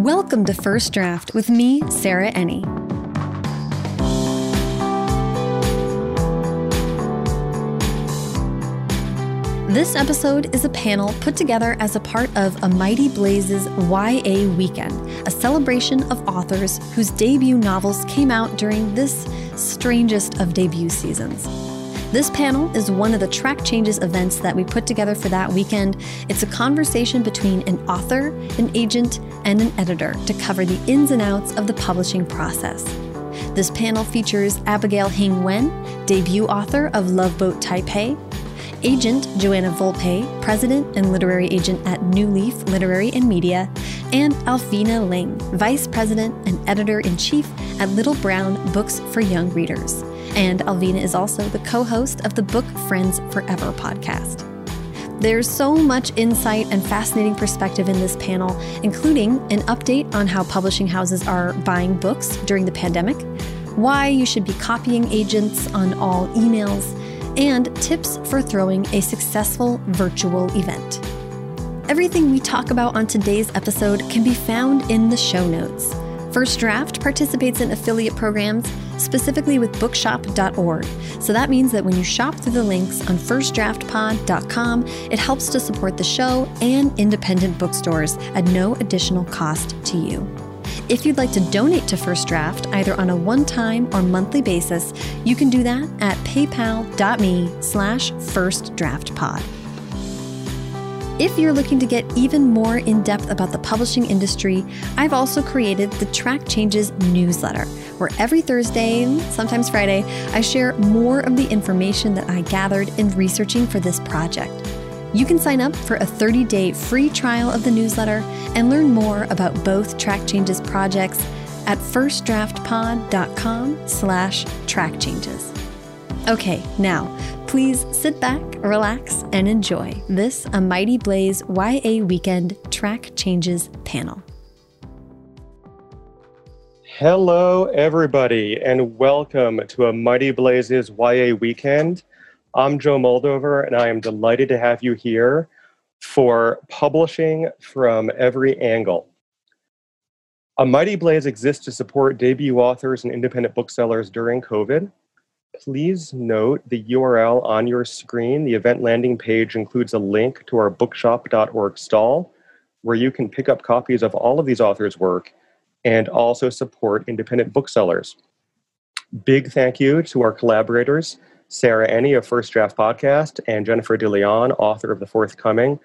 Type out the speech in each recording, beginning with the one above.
Welcome to First Draft with me, Sarah Enni. This episode is a panel put together as a part of A Mighty Blaze's YA Weekend, a celebration of authors whose debut novels came out during this strangest of debut seasons. This panel is one of the track changes events that we put together for that weekend. It's a conversation between an author, an agent, and an editor to cover the ins and outs of the publishing process. This panel features Abigail Hing Wen, debut author of Love Boat Taipei, agent Joanna Volpe, president and literary agent at New Leaf Literary and Media, and Alvina Ling, vice president and editor in chief at Little Brown Books for Young Readers. And Alvina is also the co host of the Book Friends Forever podcast. There's so much insight and fascinating perspective in this panel, including an update on how publishing houses are buying books during the pandemic, why you should be copying agents on all emails and tips for throwing a successful virtual event. Everything we talk about on today's episode can be found in the show notes. First Draft participates in affiliate programs, specifically with bookshop.org. So that means that when you shop through the links on firstdraftpod.com, it helps to support the show and independent bookstores at no additional cost to you. If you'd like to donate to First Draft, either on a one-time or monthly basis, you can do that at paypal.me slash firstdraftpod. If you're looking to get even more in depth about the publishing industry, I've also created the Track Changes newsletter, where every Thursday, sometimes Friday, I share more of the information that I gathered in researching for this project. You can sign up for a 30 day free trial of the newsletter and learn more about both Track Changes projects at firstdraftpod.com slash track changes. Okay, now please sit back, relax, and enjoy this A Mighty Blaze YA Weekend Track Changes panel. Hello, everybody, and welcome to A Mighty Blaze's YA Weekend. I'm Joe Moldover, and I am delighted to have you here for publishing from every angle. A Mighty Blaze exists to support debut authors and independent booksellers during COVID. Please note the URL on your screen. The event landing page includes a link to our bookshop.org stall where you can pick up copies of all of these authors' work and also support independent booksellers. Big thank you to our collaborators, Sarah Enni of First Draft Podcast, and Jennifer DeLeon, author of the forthcoming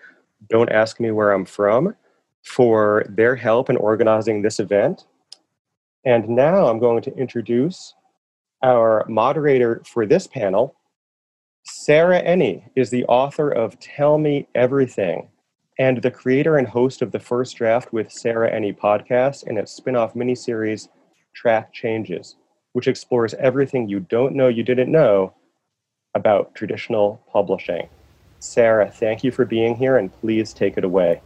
Don't Ask Me Where I'm From, for their help in organizing this event. And now I'm going to introduce our moderator for this panel. Sarah Enni is the author of Tell Me Everything and the creator and host of the First Draft with Sarah Enni podcast and its spin off miniseries, Track Changes, which explores everything you don't know you didn't know about traditional publishing. Sarah, thank you for being here and please take it away.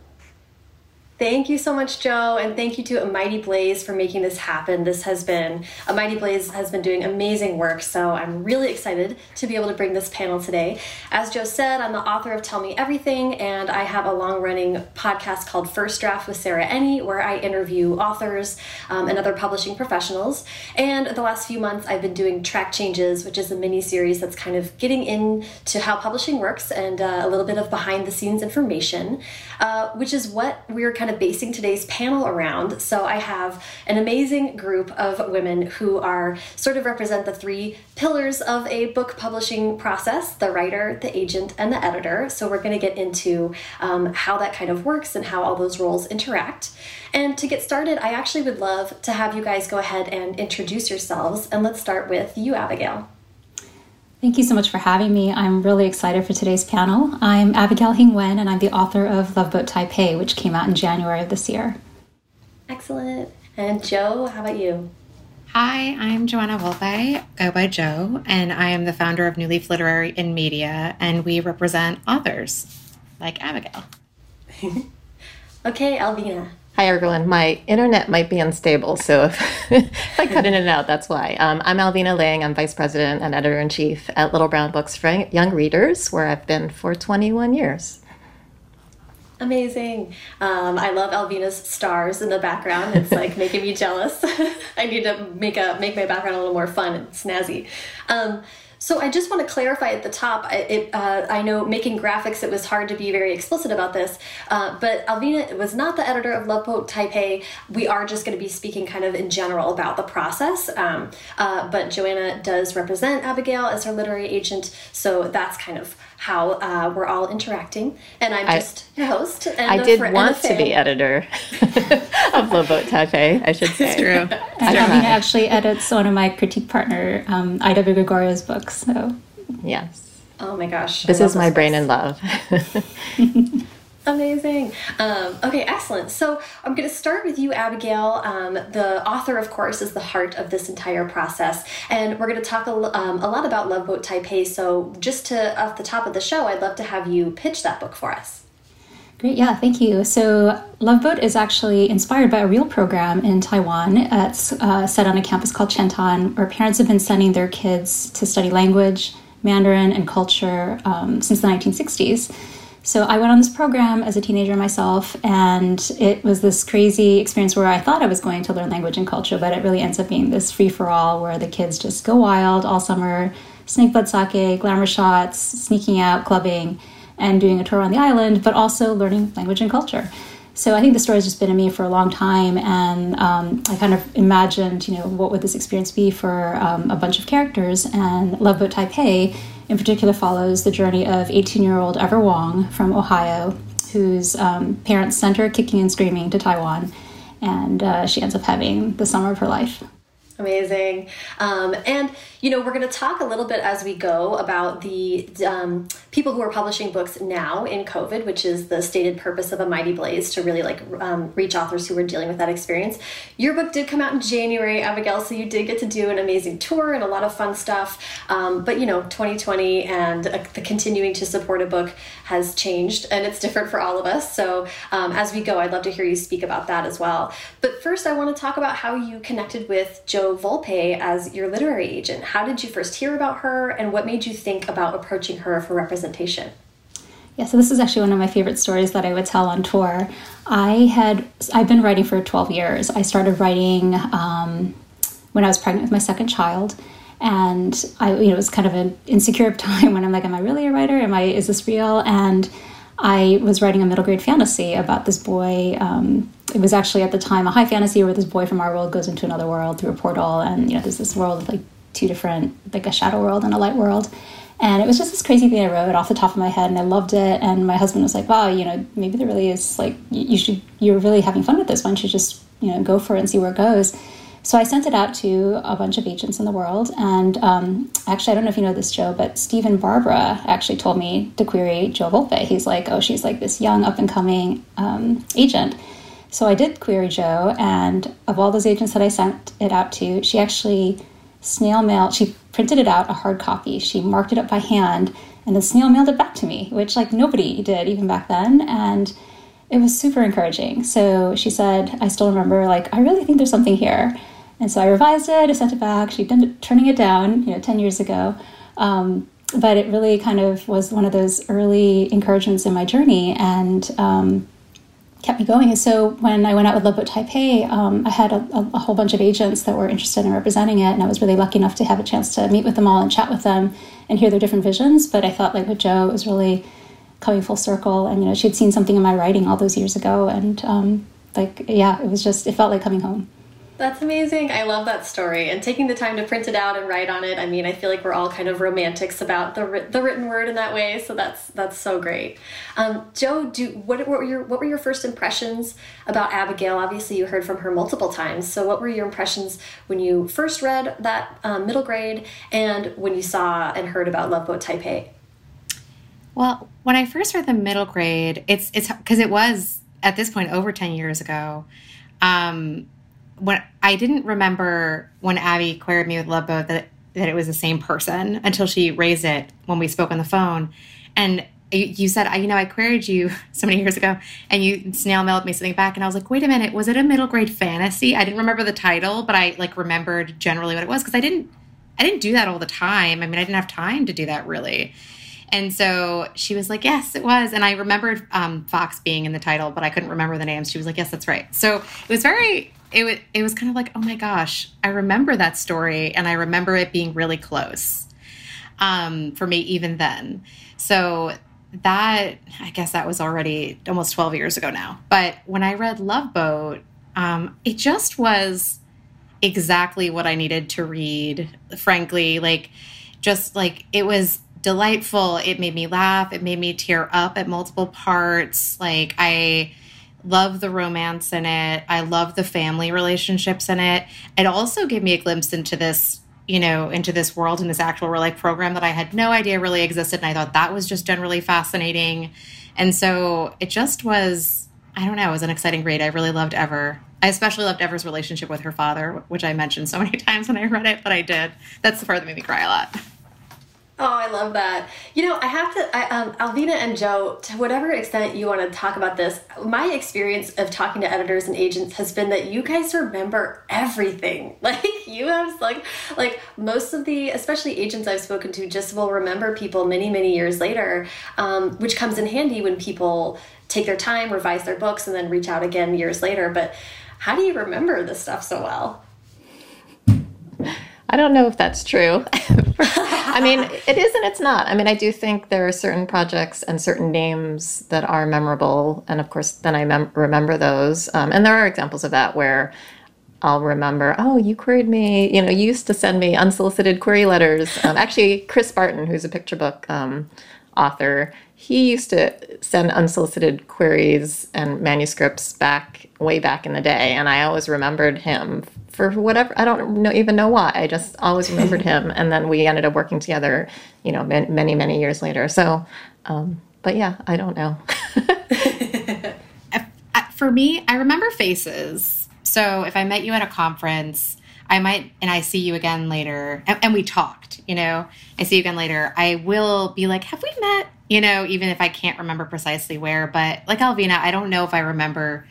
Thank you so much, Joe, and thank you to A Mighty Blaze for making this happen. This has been, A Mighty Blaze has been doing amazing work, so I'm really excited to be able to bring this panel today. As Joe said, I'm the author of Tell Me Everything, and I have a long running podcast called First Draft with Sarah Enni, where I interview authors um, and other publishing professionals. And the last few months, I've been doing Track Changes, which is a mini series that's kind of getting into how publishing works and uh, a little bit of behind the scenes information, uh, which is what we're kind of basing today's panel around. So I have an amazing group of women who are sort of represent the three pillars of a book publishing process the writer, the agent, and the editor. So we're going to get into um, how that kind of works and how all those roles interact. And to get started, I actually would love to have you guys go ahead and introduce yourselves. And let's start with you, Abigail. Thank you so much for having me. I'm really excited for today's panel. I'm Abigail Hing Wen, and I'm the author of Love Boat Taipei, which came out in January of this year. Excellent. And Joe, how about you? Hi, I'm Joanna Volpe, go by Joe, and I am the founder of New Leaf Literary and Media, and we represent authors like Abigail. okay, Alvina. Hi, everyone. My internet might be unstable, so if, if I cut in and out, that's why. Um, I'm Alvina Ling. I'm Vice President and Editor in Chief at Little Brown Books for Young Readers, where I've been for 21 years. Amazing. Um, I love Alvina's stars in the background. It's like making me jealous. I need to make a make my background a little more fun and snazzy. Um, so I just want to clarify at the top. It, uh, I know making graphics, it was hard to be very explicit about this, uh, but Alvina was not the editor of Love Boat Taipei. We are just going to be speaking kind of in general about the process. Um, uh, but Joanna does represent Abigail as her literary agent, so that's kind of how uh, we're all interacting. And I'm just I, your host. I did want to be editor of Love Boat Taipei, I should say. It's true. And Alvina actually edits one of my critique partner, um, I.W. Gregorio's books. So yes. Oh my gosh. This is my brain in love. Amazing. Um, okay, excellent. So I'm going to start with you, Abigail. Um, the author, of course, is the heart of this entire process. And we're going to talk a, um, a lot about Love Boat Taipei. So, just to off the top of the show, I'd love to have you pitch that book for us. Great, yeah, thank you. So, Love Boat is actually inspired by a real program in Taiwan. It's uh, set on a campus called Chien Tan, where parents have been sending their kids to study language, Mandarin, and culture um, since the 1960s. So I went on this program as a teenager myself, and it was this crazy experience where I thought I was going to learn language and culture, but it really ends up being this free for all where the kids just go wild all summer, snake blood sake, glamour shots, sneaking out, clubbing, and doing a tour on the island, but also learning language and culture. So I think the story has just been in me for a long time, and um, I kind of imagined, you know, what would this experience be for um, a bunch of characters, and Love Boat Taipei in particular follows the journey of 18 year old Ever Wong from Ohio, whose um, parents sent her kicking and screaming to Taiwan, and uh, she ends up having the summer of her life. Amazing. Um, and, you know, we're going to talk a little bit as we go about the um, people who are publishing books now in COVID, which is the stated purpose of A Mighty Blaze to really like um, reach authors who are dealing with that experience. Your book did come out in January, Abigail, so you did get to do an amazing tour and a lot of fun stuff. Um, but, you know, 2020 and uh, the continuing to support a book has changed and it's different for all of us. So um, as we go, I'd love to hear you speak about that as well. But first, I want to talk about how you connected with Volpe as your literary agent. How did you first hear about her, and what made you think about approaching her for representation? Yeah, so this is actually one of my favorite stories that I would tell on tour. I had I've been writing for 12 years. I started writing um, when I was pregnant with my second child, and I you know it was kind of an insecure time when I'm like, am I really a writer? Am I is this real? And I was writing a middle grade fantasy about this boy. Um, it was actually at the time a high fantasy where this boy from our world goes into another world through a portal, and you know there's this world of like two different, like a shadow world and a light world. And it was just this crazy thing I wrote off the top of my head, and I loved it. And my husband was like, "Wow, you know, maybe there really is like you should. You're really having fun with this. Why don't you just you know go for it and see where it goes?" So I sent it out to a bunch of agents in the world. And um, actually, I don't know if you know this, Joe, but Stephen Barbara actually told me to query Joe Volpe. He's like, oh, she's like this young, up and coming um, agent. So I did query Joe. and of all those agents that I sent it out to, she actually snail mailed, she printed it out, a hard copy. She marked it up by hand and then snail mailed it back to me, which like nobody did even back then. And it was super encouraging. So she said, I still remember, like, I really think there's something here. And so I revised it, I sent it back. She'd been turning it down, you know, 10 years ago. Um, but it really kind of was one of those early encouragements in my journey and um, kept me going. And so when I went out with Love Boat Taipei, um, I had a, a, whole bunch of agents that were interested in representing it. And I was really lucky enough to have a chance to meet with them all and chat with them and hear their different visions. But I thought, like with Jo, it was really coming full circle. And, you know, she'd seen something in my writing all those years ago. And, um, like, yeah, it was just, it felt like coming home. That's amazing. I love that story. And taking the time to print it out and write on it. I mean, I feel like we're all kind of romantics about the the written word in that way. So that's that's so great. Um, Jo, do what, what were your what were your first impressions about Abigail? Obviously, you heard from her multiple times. So what were your impressions when you first read that um, middle grade and when you saw and heard about Love Boat Taipei? Well, when I first read the middle grade, it's it's because it was at this point over ten years ago. Um, when I didn't remember when Abby queried me with Love Boat that that it was the same person until she raised it when we spoke on the phone, and you, said, you know, I queried you so many years ago, and you snail mailed me something back, and I was like, wait a minute, was it a middle grade fantasy? I didn't remember the title, but I like remembered generally what it was because I didn't I didn't do that all the time. I mean, I didn't have time to do that really. And so she was like, Yes, it was. And I remembered um, Fox being in the title, but I couldn't remember the names. She was like, Yes, that's right. So it was very, it was, it was kind of like, Oh my gosh, I remember that story. And I remember it being really close um, for me even then. So that, I guess that was already almost 12 years ago now. But when I read Love Boat, um, it just was exactly what I needed to read, frankly. Like, just like it was delightful. It made me laugh. It made me tear up at multiple parts. Like, I love the romance in it. I love the family relationships in it. It also gave me a glimpse into this, you know, into this world and this actual real life program that I had no idea really existed. And I thought that was just generally fascinating. And so it just was, I don't know, it was an exciting read. I really loved Ever. I especially loved Ever's relationship with her father, which I mentioned so many times when I read it, but I did. That's the part that made me cry a lot. Oh, I love that. You know, I have to, I, um, Alvina and Joe, to whatever extent you want to talk about this, my experience of talking to editors and agents has been that you guys remember everything. Like, you have, like, like most of the, especially agents I've spoken to, just will remember people many, many years later, um, which comes in handy when people take their time, revise their books, and then reach out again years later. But how do you remember this stuff so well? I don't know if that's true. I mean, it is and it's not. I mean, I do think there are certain projects and certain names that are memorable. And of course, then I mem- remember those. Um, and there are examples of that where I'll remember, oh, you queried me, you know, you used to send me unsolicited query letters. Um, actually, Chris Barton, who's a picture book um, author, he used to send unsolicited queries and manuscripts back way back in the day and i always remembered him for whatever i don't know, even know why i just always remembered him and then we ended up working together you know many many years later so um, but yeah i don't know for me i remember faces so if i met you at a conference I might, and I see you again later, and, and, we talked, you know, I see you again later. I will be like, have we met? You know, even if I can't remember precisely where, but like Alvina, I don't know if I remember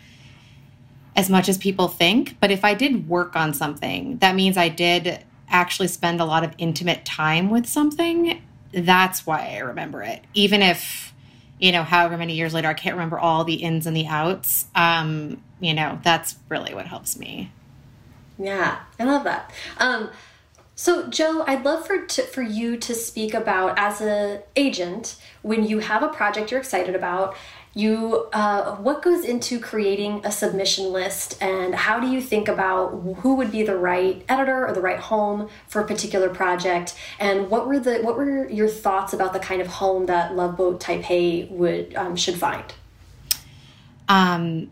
as much as people think, but if I did work on something, that means I did actually spend a lot of intimate time with something. That's why I remember it. Even if, you know, however many years later, I can't remember all the ins and the outs. Um, you know, that's really what helps me. Yeah, I love that. Um, so, Joe, I'd love for to, for you to speak about as an agent when you have a project you're excited about. You, uh, what goes into creating a submission list, and how do you think about who would be the right editor or the right home for a particular project? And what were the what were your thoughts about the kind of home that Love Boat Taipei would um, should find? Um,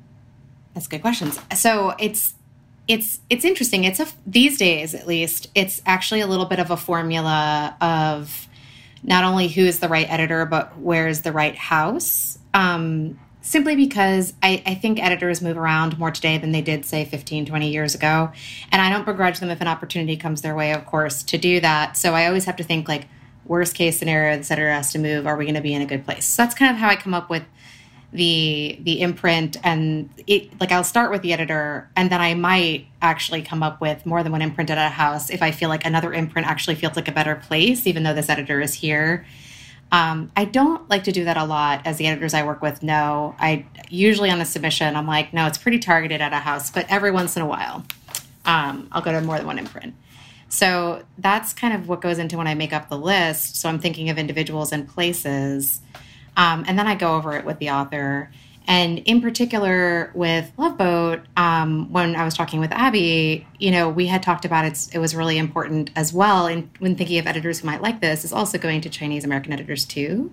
that's good questions. So it's it's it's interesting. It's a these days at least it's actually a little bit of a formula of not only who is the right editor but where is the right house. Um, simply because I, I think editors move around more today than they did say 15 20 years ago. And i don't begrudge them if an opportunity comes their way of course to do that. So i always have to think like worst case scenario the editor has to move. Are we going to be in a good place? So that's kind of how i come up with the the imprint. And it like I'll start with the editor and then I might actually come up with more than one imprint at a house if I feel like another imprint actually feels like a better place even though this editor is here. Um, I don't like to do that a lot as the editors I work with know. I usually on a submission I'm like no it's pretty targeted at a house but every once in a while um, I'll go to more than one imprint. So that's kind of what goes into when I make up the list. So I'm thinking of individuals and places. Um, and then I go over it with the author. And in particular with Love Boat, um, when I was talking with Abby, you know, we had talked about it. It was really important as well. And when thinking of editors who might like this, is also going to Chinese American editors too,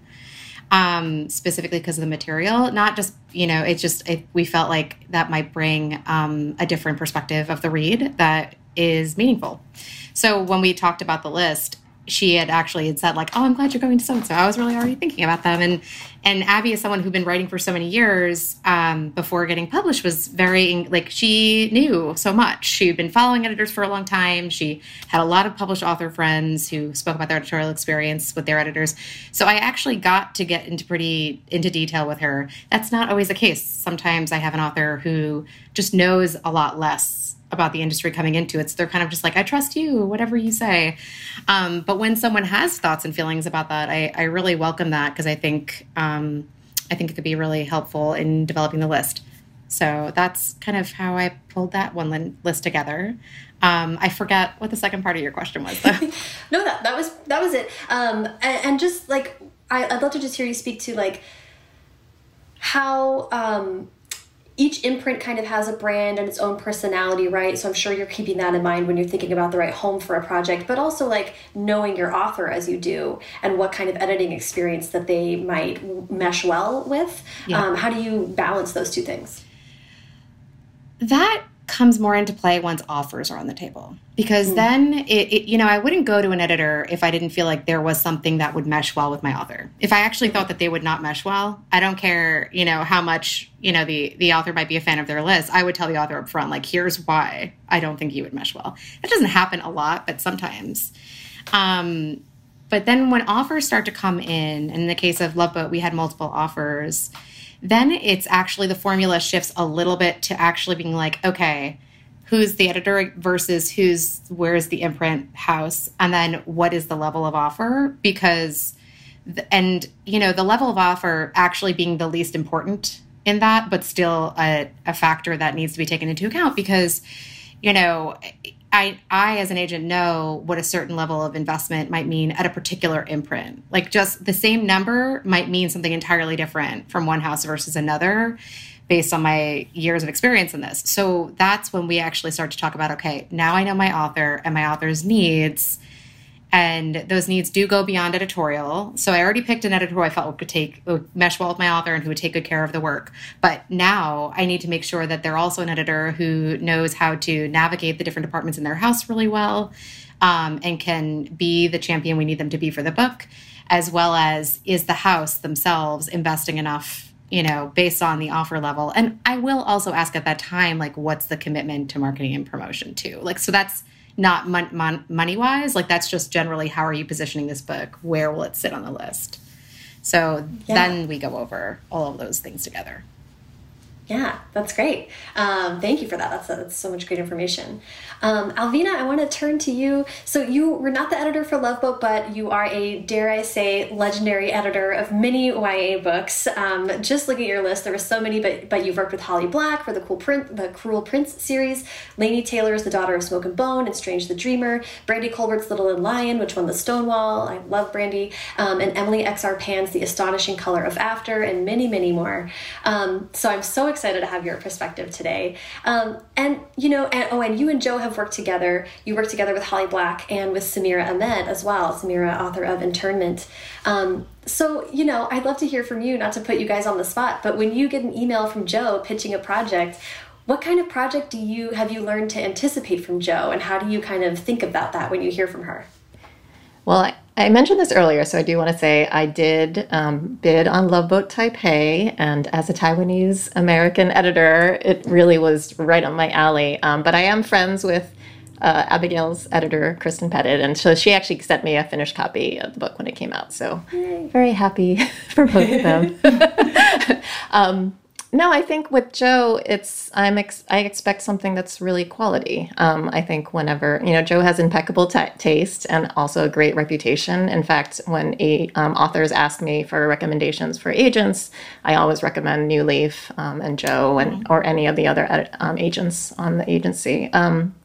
um, specifically because of the material. Not just, you know, it's just it, we felt like that might bring um, a different perspective of the read that is meaningful. So when we talked about the list, she had actually had said like, "Oh, I'm glad you're going to so and so." I was really already thinking about them, and and Abby is someone who'd been writing for so many years um, before getting published was very like she knew so much. She'd been following editors for a long time. She had a lot of published author friends who spoke about their editorial experience with their editors. So I actually got to get into pretty into detail with her. That's not always the case. Sometimes I have an author who just knows a lot less about the industry coming into it. So they're kind of just like, I trust you, whatever you say. Um, but when someone has thoughts and feelings about that, I, I really welcome that because I think um, I think it could be really helpful in developing the list. So that's kind of how I pulled that one list together. Um, I forget what the second part of your question was, no, that that was that was it. Um, and, and, just like I, would love to just hear you speak to like how um, each imprint kind of has a brand and its own personality, right? So I'm sure you're keeping that in mind when you're thinking about the right home for a project, but also like knowing your author as you do and what kind of editing experience that they might mesh well with. Yeah. Um, how do you balance those two things? That comes more into play once offers are on the table. Because mm. then it, it, you know i wouldn't go to an editor if i didn't feel like there was something that would mesh well with my author. If i actually thought that they would not mesh well i don't care you know how much you know the the author might be a fan of their list i would tell the author up front like here's why i don't think you would mesh well. It doesn't happen a lot but sometimes. Um, but then when offers start to come in and in the case of love boat we had multiple offers then it's actually the formula shifts a little bit to actually being like, okay, who's the editor versus who's where's the imprint house, and then what is the level of offer? Because, and you know, the level of offer actually being the least important in that, but still a, a factor that needs to be taken into account because, you know, I, I, as an agent, know what a certain level of investment might mean at a particular imprint. Like, just the same number might mean something entirely different from one house versus another based on my years of experience in this. So, that's when we actually start to talk about okay, now I know my author and my author's needs and those needs do go beyond editorial. So I already picked an editor who I felt could take would mesh well with my author and who would take good care of the work. But now I need to make sure that they're also an editor who knows how to navigate the different departments in their house really well, um, and can be the champion we need them to be for the book, as well as is the house themselves investing enough you know, based on the offer level. And I will also ask at that time, like, what's the commitment to marketing and promotion too? Like, so that's not mon- mon- money wise. Like that's just generally how are you positioning this book? Where will it sit on the list? So yeah. then we go over all of those things together. Yeah, that's great. Um, thank you for that. That's, that's so much great information. Um, Alvina, I want to turn to you. So you were not the editor for Love Boat, but you are a, dare I say, legendary editor of many YA books. Um, just looking at your list, there were so many, but but you've worked with Holly Black for the Cool Print, the Cruel Prince series, Laini Taylor's The Daughter of Smoke and Bone, and Strange the Dreamer, Brandy Colbert's Little and Lion, which won the Stonewall. I love Brandy, um, and Emily X R Pan's The Astonishing Color of After, and many many more. Um, so I'm so excited to have your perspective today. Um, and you know, and, oh, and you and Joe have worked together. You worked together with Holly Black and with Samira Ahmed as well. Samira, author of Internment. Um, so you know, I'd love to hear from you. Not to put you guys on the spot, but when you get an email from Joe pitching a project. What kind of project do you have you learned to anticipate from Joe, and how do you kind of think about that when you hear from her? Well, I, mentioned this earlier, so I do want to say I did um, bid on Love Boat Taipei, and as a Taiwanese American editor, it really was right on my alley. Um, but I am friends with uh, Abigail's editor, Kristen Pettit, and so she actually sent me a finished copy of the book when it came out. So Yay. very happy for both of them. um, no, I think with Joe, it's I'm ex- I expect something that's really quality. Um, I think whenever you know Joe has impeccable t- taste and also a great reputation. In fact, when a, um, authors ask me for recommendations for agents, I always recommend New Leaf um, and Joe and mm-hmm. or any of the other ed- um, agents on the agency. Um,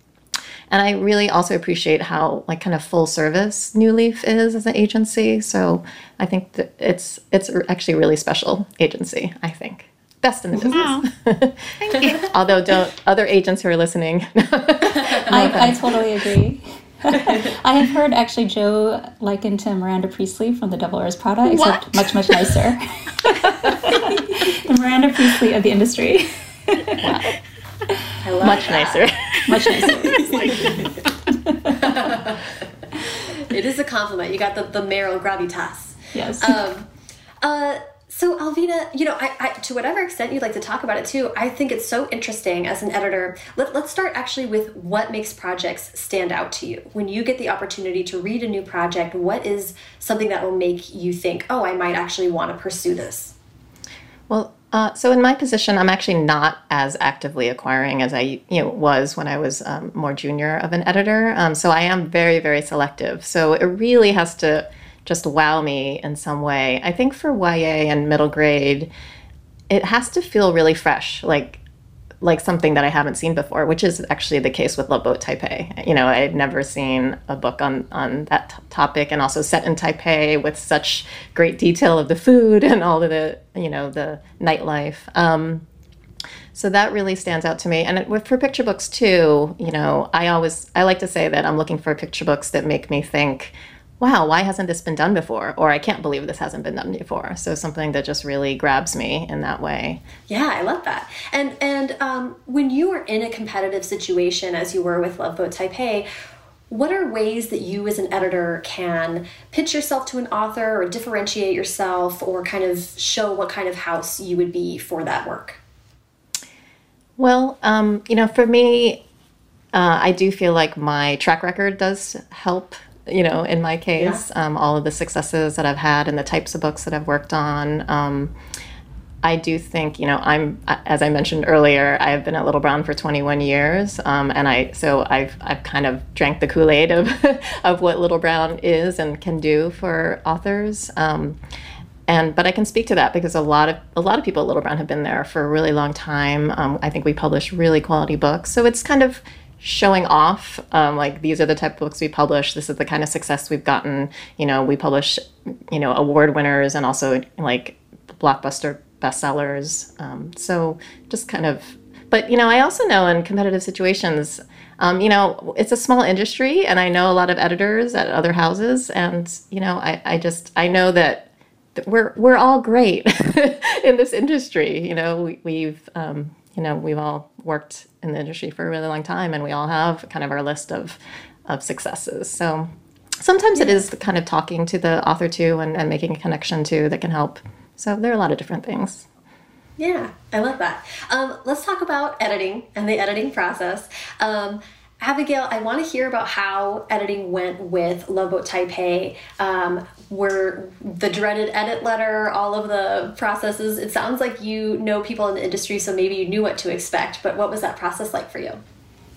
and I really also appreciate how like kind of full service New Leaf is as an agency. So I think that it's it's actually a really special agency. I think best in the business. Wow. Thank you. Although, don't other agents who are listening. I, I totally agree. I have heard actually Joe likened to Miranda Priestly from The Devil Wears Prada, except what? much much nicer. the Miranda Priestly of the industry. Wow. much that. nicer. Much nicer. it is a compliment. You got the the Meryl gravitas. Yes. Um, uh, So, Alvina, you know, I, I, to whatever extent you'd like to talk about it too, I think it's so interesting as an editor. Let, let's start actually with what makes projects stand out to you. When you get the opportunity to read a new project, what is something that will make you think, oh, I might actually want to pursue this? Well, uh, so in my position, I'm actually not as actively acquiring as I you know was when I was um, more junior of an editor. Um, so I am very very selective. So it really has to just wow me in some way. I think for YA and middle grade, it has to feel really fresh, like like something that I haven't seen before, which is actually the case with Love Boat Taipei. You know, I had never seen a book on on that t- topic, and also set in Taipei with such great detail of the food and all of the you know the nightlife. Um, so that really stands out to me. And it, for picture books too, you know, I always I like to say that I'm looking for picture books that make me think wow, why hasn't this been done before? Or I can't believe this hasn't been done before. So something that just really grabs me in that way. Yeah, I love that. And and um, when you are in a competitive situation, as you were with Love Boat Taipei, what are ways that you as an editor can pitch yourself to an author or differentiate yourself or kind of show what kind of house you would be for that work? Well, um, you know, for me, uh, I do feel like my track record does help you know, in my case, yeah. um, all of the successes that I've had and the types of books that I've worked on. Um, I do think, you know, I'm as I mentioned earlier, I have been at Little Brown for 21 years, um, and I so I've I've kind of drank the Kool Aid of of what Little Brown is and can do for authors. Um, and but I can speak to that because a lot of a lot of people at Little Brown have been there for a really long time. Um, I think we publish really quality books, so it's kind of showing off um, like these are the type of books we publish. This is the kind of success we've gotten. You know we publish you know award winners and also like blockbuster bestsellers. Um, so just kind of but you know i also know in competitive situations um, you know it's a small industry and i know a lot of editors at other houses and you know i, I just i know that we're we're all great in this industry. You know we, we've um, you know, we've all worked in the industry for a really long time and we all have kind of our list of, of successes. So sometimes yeah. it is kind of talking to the author too and, and making a connection too that can help. So there are a lot of different things. Yeah, I love that. Um, let's talk about editing and the editing process. Um, Abigail, I want to hear about how editing went with Love Boat Taipei. Um, were the dreaded edit letter, all of the processes. It sounds like you know people in the industry, so maybe you knew what to expect. But what was that process like for you?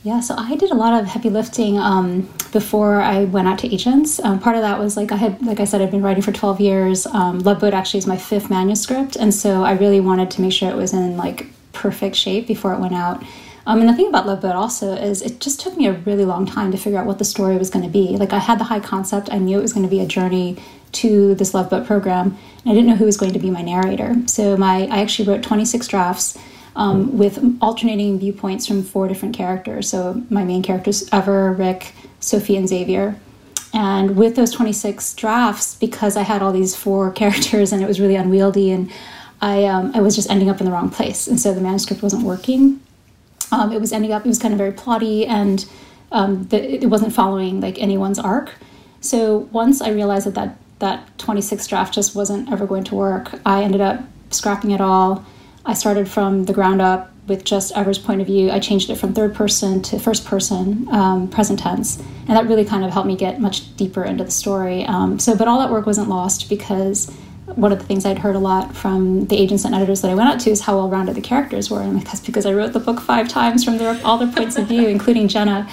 Yeah, so I did a lot of heavy lifting um, before I went out to agents. Um, part of that was like I had, like I said, I've been writing for 12 years. Um, Love Boat actually is my fifth manuscript, and so I really wanted to make sure it was in like perfect shape before it went out. Um, and the thing about Love Boat also is it just took me a really long time to figure out what the story was going to be. Like I had the high concept, I knew it was going to be a journey to this Love Boat program, and I didn't know who was going to be my narrator. So my I actually wrote 26 drafts um, with alternating viewpoints from four different characters. So my main characters Ever, Rick, Sophie, and Xavier. And with those 26 drafts, because I had all these four characters and it was really unwieldy, and I um, I was just ending up in the wrong place, and so the manuscript wasn't working. Um, it was ending up, it was kind of very plotty and um, the, it wasn't following like anyone's arc. So once I realized that, that that 26 draft just wasn't ever going to work, I ended up scrapping it all. I started from the ground up with just Ever's point of view. I changed it from third person to first person, um, present tense, and that really kind of helped me get much deeper into the story. Um, so, but all that work wasn't lost because one of the things I'd heard a lot from the agents and editors that I went out to is how well rounded the characters were. And that's because I wrote the book five times from their, all their points of view, including Jenna.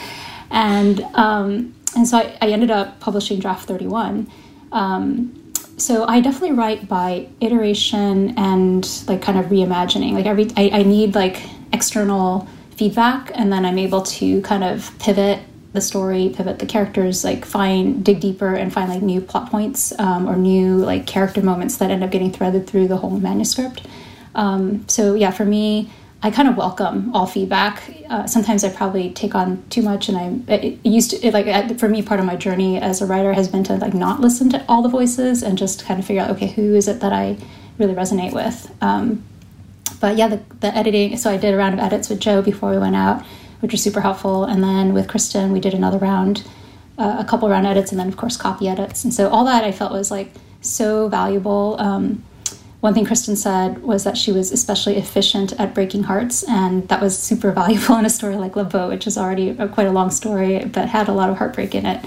And, um, and so I, I, ended up publishing Draft 31. Um, so I definitely write by iteration and like kind of reimagining. Like every, I, I need like external feedback, and then I'm able to kind of pivot the story, pivot the characters, like find dig deeper and find like new plot points um, or new like character moments that end up getting threaded through the whole manuscript. Um, so yeah, for me, I kind of welcome all feedback. Uh, sometimes I probably take on too much, and I it used to it, like for me, part of my journey as a writer has been to like not listen to all the voices and just kind of figure out okay, who is it that I really resonate with. Um, but yeah, the, the editing. So I did a round of edits with Joe before we went out which was super helpful. And then with Kristen, we did another round, uh, a couple round edits, and then of course copy edits. And so all that I felt was like so valuable. Um, one thing Kristen said was that she was especially efficient at breaking hearts, and that was super valuable in a story like Love Boat, which is already a, quite a long story but had a lot of heartbreak in it.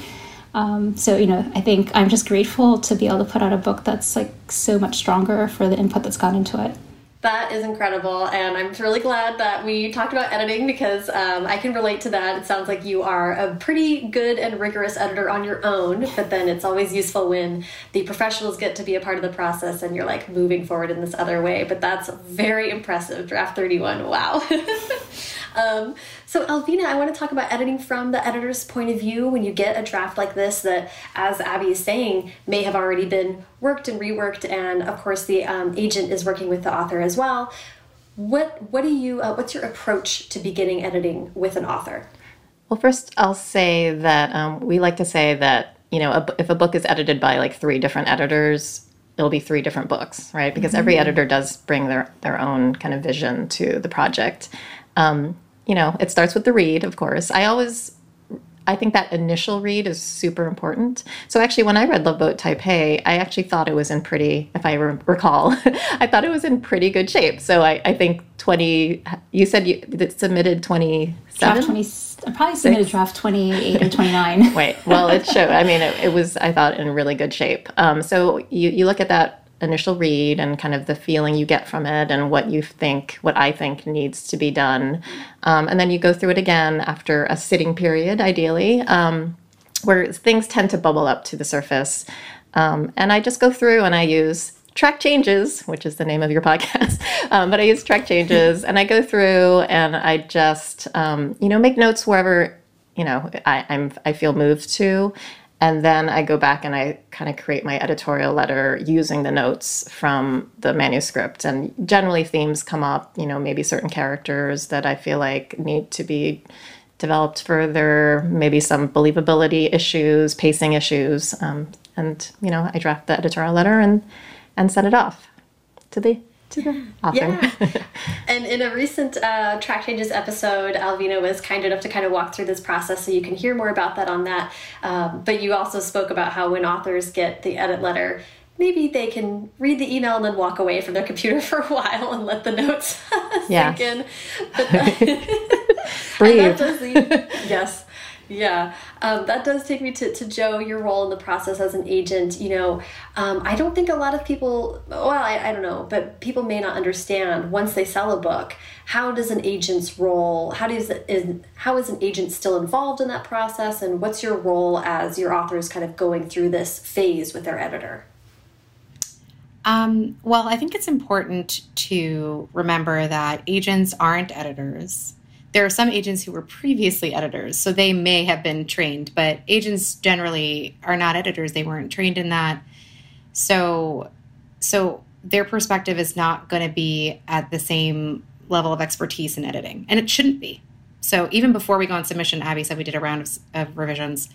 Um, so you know, I think I'm just grateful to be able to put out a book that's like so much stronger for the input that's gone into it. That is incredible, and I'm really glad that we talked about editing because um, I can relate to that. It sounds like you are a pretty good and rigorous editor on your own, but then it's always useful when the professionals get to be a part of the process and you're like moving forward in this other way. But that's very impressive. Draft 31, wow. Um, so, Alvina, I want to talk about editing from the editor's point of view when you get a draft like this that, as Abby is saying, may have already been worked and reworked, and of course, the um, agent is working with the author as well. What what do you uh, what's your approach to beginning editing with an author? Well, first I'll say that um, we like to say that you know a, if a book is edited by like three different editors, it'll be three different books, right? Because mm -hmm. every mm-hmm. editor does bring their their own kind of vision to the project. Um, you know, it starts with the read, of course. I always I think that initial read is super important. So actually, when I read Love Boat Taipei, I actually thought it was in pretty, if I re recall, I thought it was in pretty good shape. So I, I think 20, you said you submitted 27? Draft 20, I probably submitted Six? draft 28 or 29. Wait, well, it showed, I mean, it, it, was, I thought, in really good shape. Um, so you, you look at that initial read and kind of the feeling you get from it and what you think, what I think needs to be done. Um, and then you go through it again after a sitting period, ideally, um, where things tend to bubble up to the surface. Um, and I just go through and I use track changes, which is the name of your podcast, um, but I use track changes and I go through and I just, um, you know, make notes wherever you know I, I'm I feel moved to, and then I go back and I kind of create my editorial letter using the notes from the manuscript. And generally, themes come up, you know, maybe certain characters that I feel like need to be developed further, maybe some believability issues, pacing issues. Um, and, you know, I draft the editorial letter and, and send it off to the to the author. Yeah. and in a recent uh, Track Changes episode, Alvina was kind enough to kind of walk through this process, so you can hear more about that on that. Um, but you also spoke about how when authors get the edit letter, maybe they can read the email and then walk away from their computer for a while and let the notes sink in. But Breathe. yes. Yeah, um, that does take me to, to Joe, your role in the process as an agent. You know, um, I don't think a lot of people, well, I, I don't know, but people may not understand once they sell a book, how does an agent's role, how does is, how is an agent still involved in that process, and what's your role as your author is kind of going through this phase with their editor? Um, well, I think it's important to remember that agents aren't editors there are some agents who were previously editors, so they may have been trained, but agents generally are not editors. They weren't trained in that. So, so their perspective is not going to be at the same level of expertise in editing, and it shouldn't be. So even before we go on submission, Abby said we did a round of, of revisions.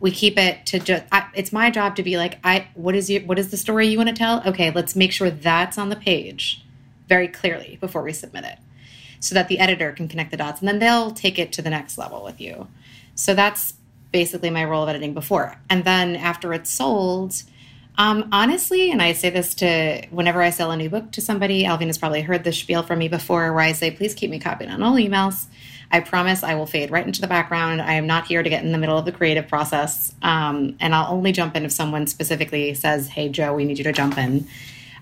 We keep it to just. I, it's my job to be like, I what is your what is the story you want to tell? Okay, let's make sure that's on the page very clearly before we submit it so that the editor can connect the dots and then they'll take it to the next level with you. So that's basically my role of editing before. And then after it's sold, um, honestly, and I say this to whenever I sell a new book to somebody, Alvin has probably heard this spiel from me before where I say, please keep me copied on all emails. I promise I will fade right into the background. I am not here to get in the middle of the creative process. Um, and I'll only jump in if someone specifically says, hey, Joe, we need you to jump in.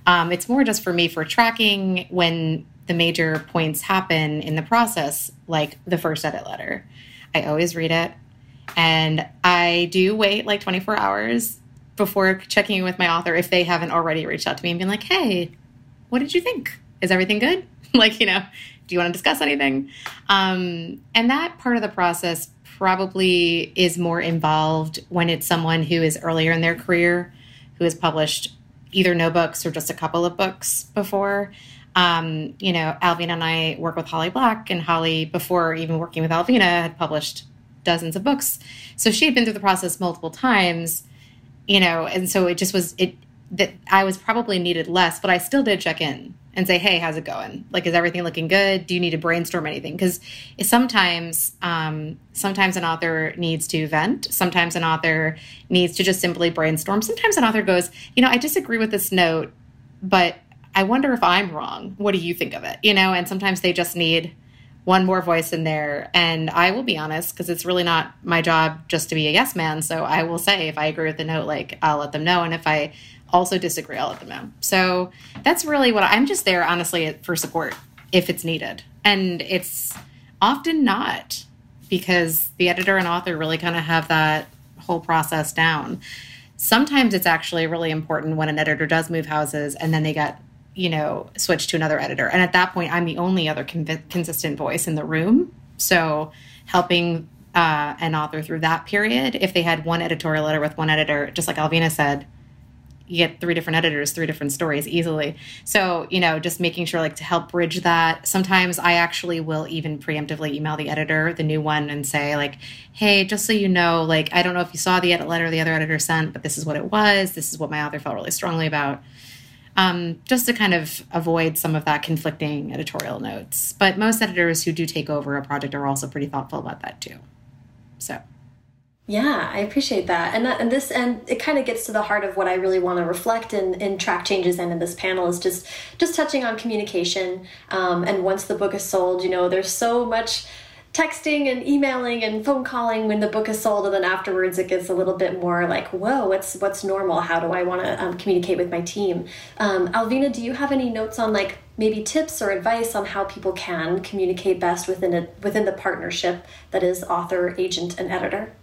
Um, it's more just for me for tracking when the major points happen in the process, like the first edit letter. I always read it. And I do wait like 24 hours before checking in with my author if they haven't already reached out to me and been like, hey, what did you think? Is everything good? like, you know, do you want to discuss anything? Um, and that part of the process probably is more involved when it's someone who is earlier in their career, who has published either no books or just a couple of books before um, you know, Alvina and I work with Holly Black, and Holly, before even working with Alvina, had published dozens of books. So she had been through the process multiple times, you know, and so it just was it that I was probably needed less, but I still did check in and say, "Hey, how's it going? Like, is everything looking good? Do you need to brainstorm anything?" Because sometimes, um, sometimes an author needs to vent. Sometimes an author needs to just simply brainstorm. Sometimes an author goes, "You know, I disagree with this note, but I wonder if I'm wrong. What do you think of it? You know, and sometimes they just need one more voice in there. And I will be honest, because it's really not my job just to be a yes man. So I will say if I agree with the note, like I'll let them know. And if I also disagree, I'll let them know. So that's really what I'm just there, honestly, for support if it's needed. And it's often not because the editor and author really kind of have that whole process down. Sometimes it's actually really important when an editor does move houses and then they get, you know, switch to another editor. And at that point, I'm the only other consistent voice in the room. So helping uh, an author through that period, if they had one editorial letter with one editor, just like Alvina said, you get three different editors, three different stories easily. So, you know, just making sure like to help bridge that. Sometimes I actually will even preemptively email the editor, the new one, and say, like, hey, just so you know, like, I don't know if you saw the edit letter the other editor sent, but this is what it was. This is what my author felt really strongly about. Um, just to kind of avoid some of that conflicting editorial notes. But most editors who do take over a project are also pretty thoughtful about that too. So. Yeah, I appreciate that. And that, and this and it kind of gets to the heart of what I really want to reflect in, in track changes and in this panel is just just touching on communication. Um, and once the book is sold, you know, there's so much texting and emailing and phone calling when the book is sold and then afterwards it gets a little bit more like whoa what's what's normal? How do i want to um, communicate with my team? Um, alvina do you have any notes on like maybe tips or advice on how people can communicate best within a within the partnership that is author agent and editor?